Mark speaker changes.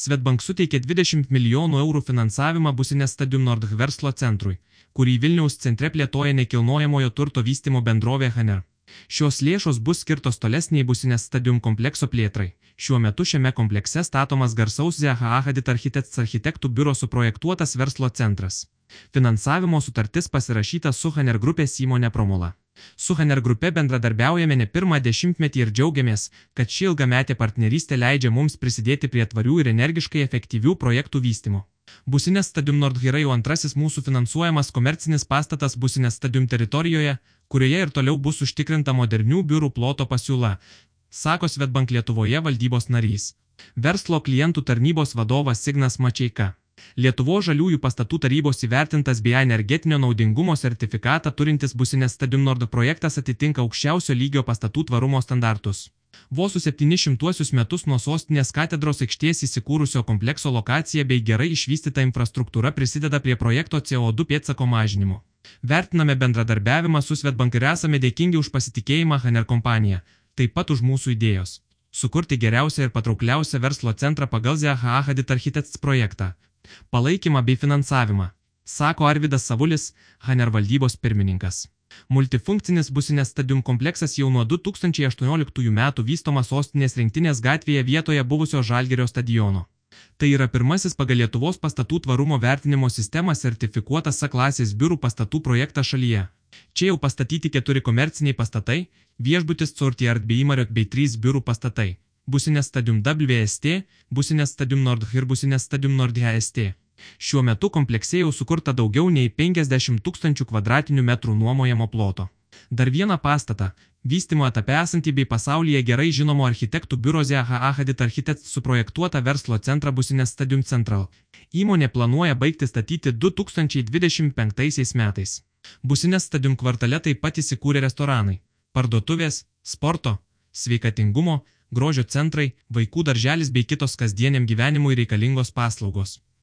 Speaker 1: Svetbank suteikė 20 milijonų eurų finansavimą businės Stadium Nord verslo centrui, kurį Vilniaus centre plėtoja nekilnojamojo turto vystimo bendrovė Haner. Šios lėšos bus skirtos tolesniai businės stadium komplekso plėtrai. Šiuo metu šiame komplekse statomas garsaus Zeha Ahadit Architects architektų biuro suprojektuotas verslo centras. Finansavimo sutartis pasirašyta su Haner grupės įmonė Promula. Su Haner grupe bendradarbiaujame ne pirmą dešimtmetį ir džiaugiamės, kad ši ilgametė partnerystė leidžia mums prisidėti prie tvarių ir energiškai efektyvių projektų vystimo. Businės stadium Nord yra jau antrasis mūsų finansuojamas komercinis pastatas Businės stadium teritorijoje, kurioje ir toliau bus užtikrinta modernių biurų ploto pasiūla, sako Svetbank Lietuvoje valdybos narys. Verslo klientų tarnybos vadovas Signas Mačiaika. Lietuvo žaliųjų pastatų tarybos įvertintas bei energetinio naudingumo sertifikatą turintis businės Stadium Nord projektas atitinka aukščiausio lygio pastatų tvarumo standartus. Vos su 700 metus nuo sostinės katedros aikštės įsikūrusio komplekso lokacija bei gerai išvystyta infrastruktūra prisideda prie projekto CO2 pėtsako mažinimo. Vertiname bendradarbiavimą su Svetbank ir esame dėkingi už pasitikėjimą Haner kompanija, taip pat už mūsų idėjos. Sukurti geriausią ir patraukliausią verslo centrą pagal Zeha Ahadit Architects projektą, palaikymą bei finansavimą, sako Arvidas Savulis, Haner valdybos pirmininkas. Multifunkcinis businės stadium kompleksas jau nuo 2018 metų vystomas sostinės rinktinės gatvėje vietoje buvusio Žalgerio stadiono. Tai yra pirmasis pagal Lietuvos pastatų tvarumo vertinimo sistemą sertifikuotas S klasės biurų pastatų projektas šalyje. Čia jau pastatyti keturi komerciniai pastatai, viešbutis Sortiart bei Imariot bei trys biurų pastatai businės Stadium WST, businės Stadium Nord ir businės Stadium Nord HST. Šiuo metu komplekse jau sukurta daugiau nei 50 tūkstančių kvadratinių metrų nuomojamo ploto. Dar vieną pastatą, vystimo etape esantį bei pasaulyje gerai žinomo architektų biuro Zeha Ahadit Architects suprojektuotą verslo centrą Businės Stadium Central. Įmonė planuoja baigti statyti 2025 metais. Businės Stadium kvartale taip pat įsikūrė restoranai, parduotuvės, sporto, sveikatingumo, grožio centrai, vaikų darželis bei kitos kasdieniam gyvenimui reikalingos paslaugos.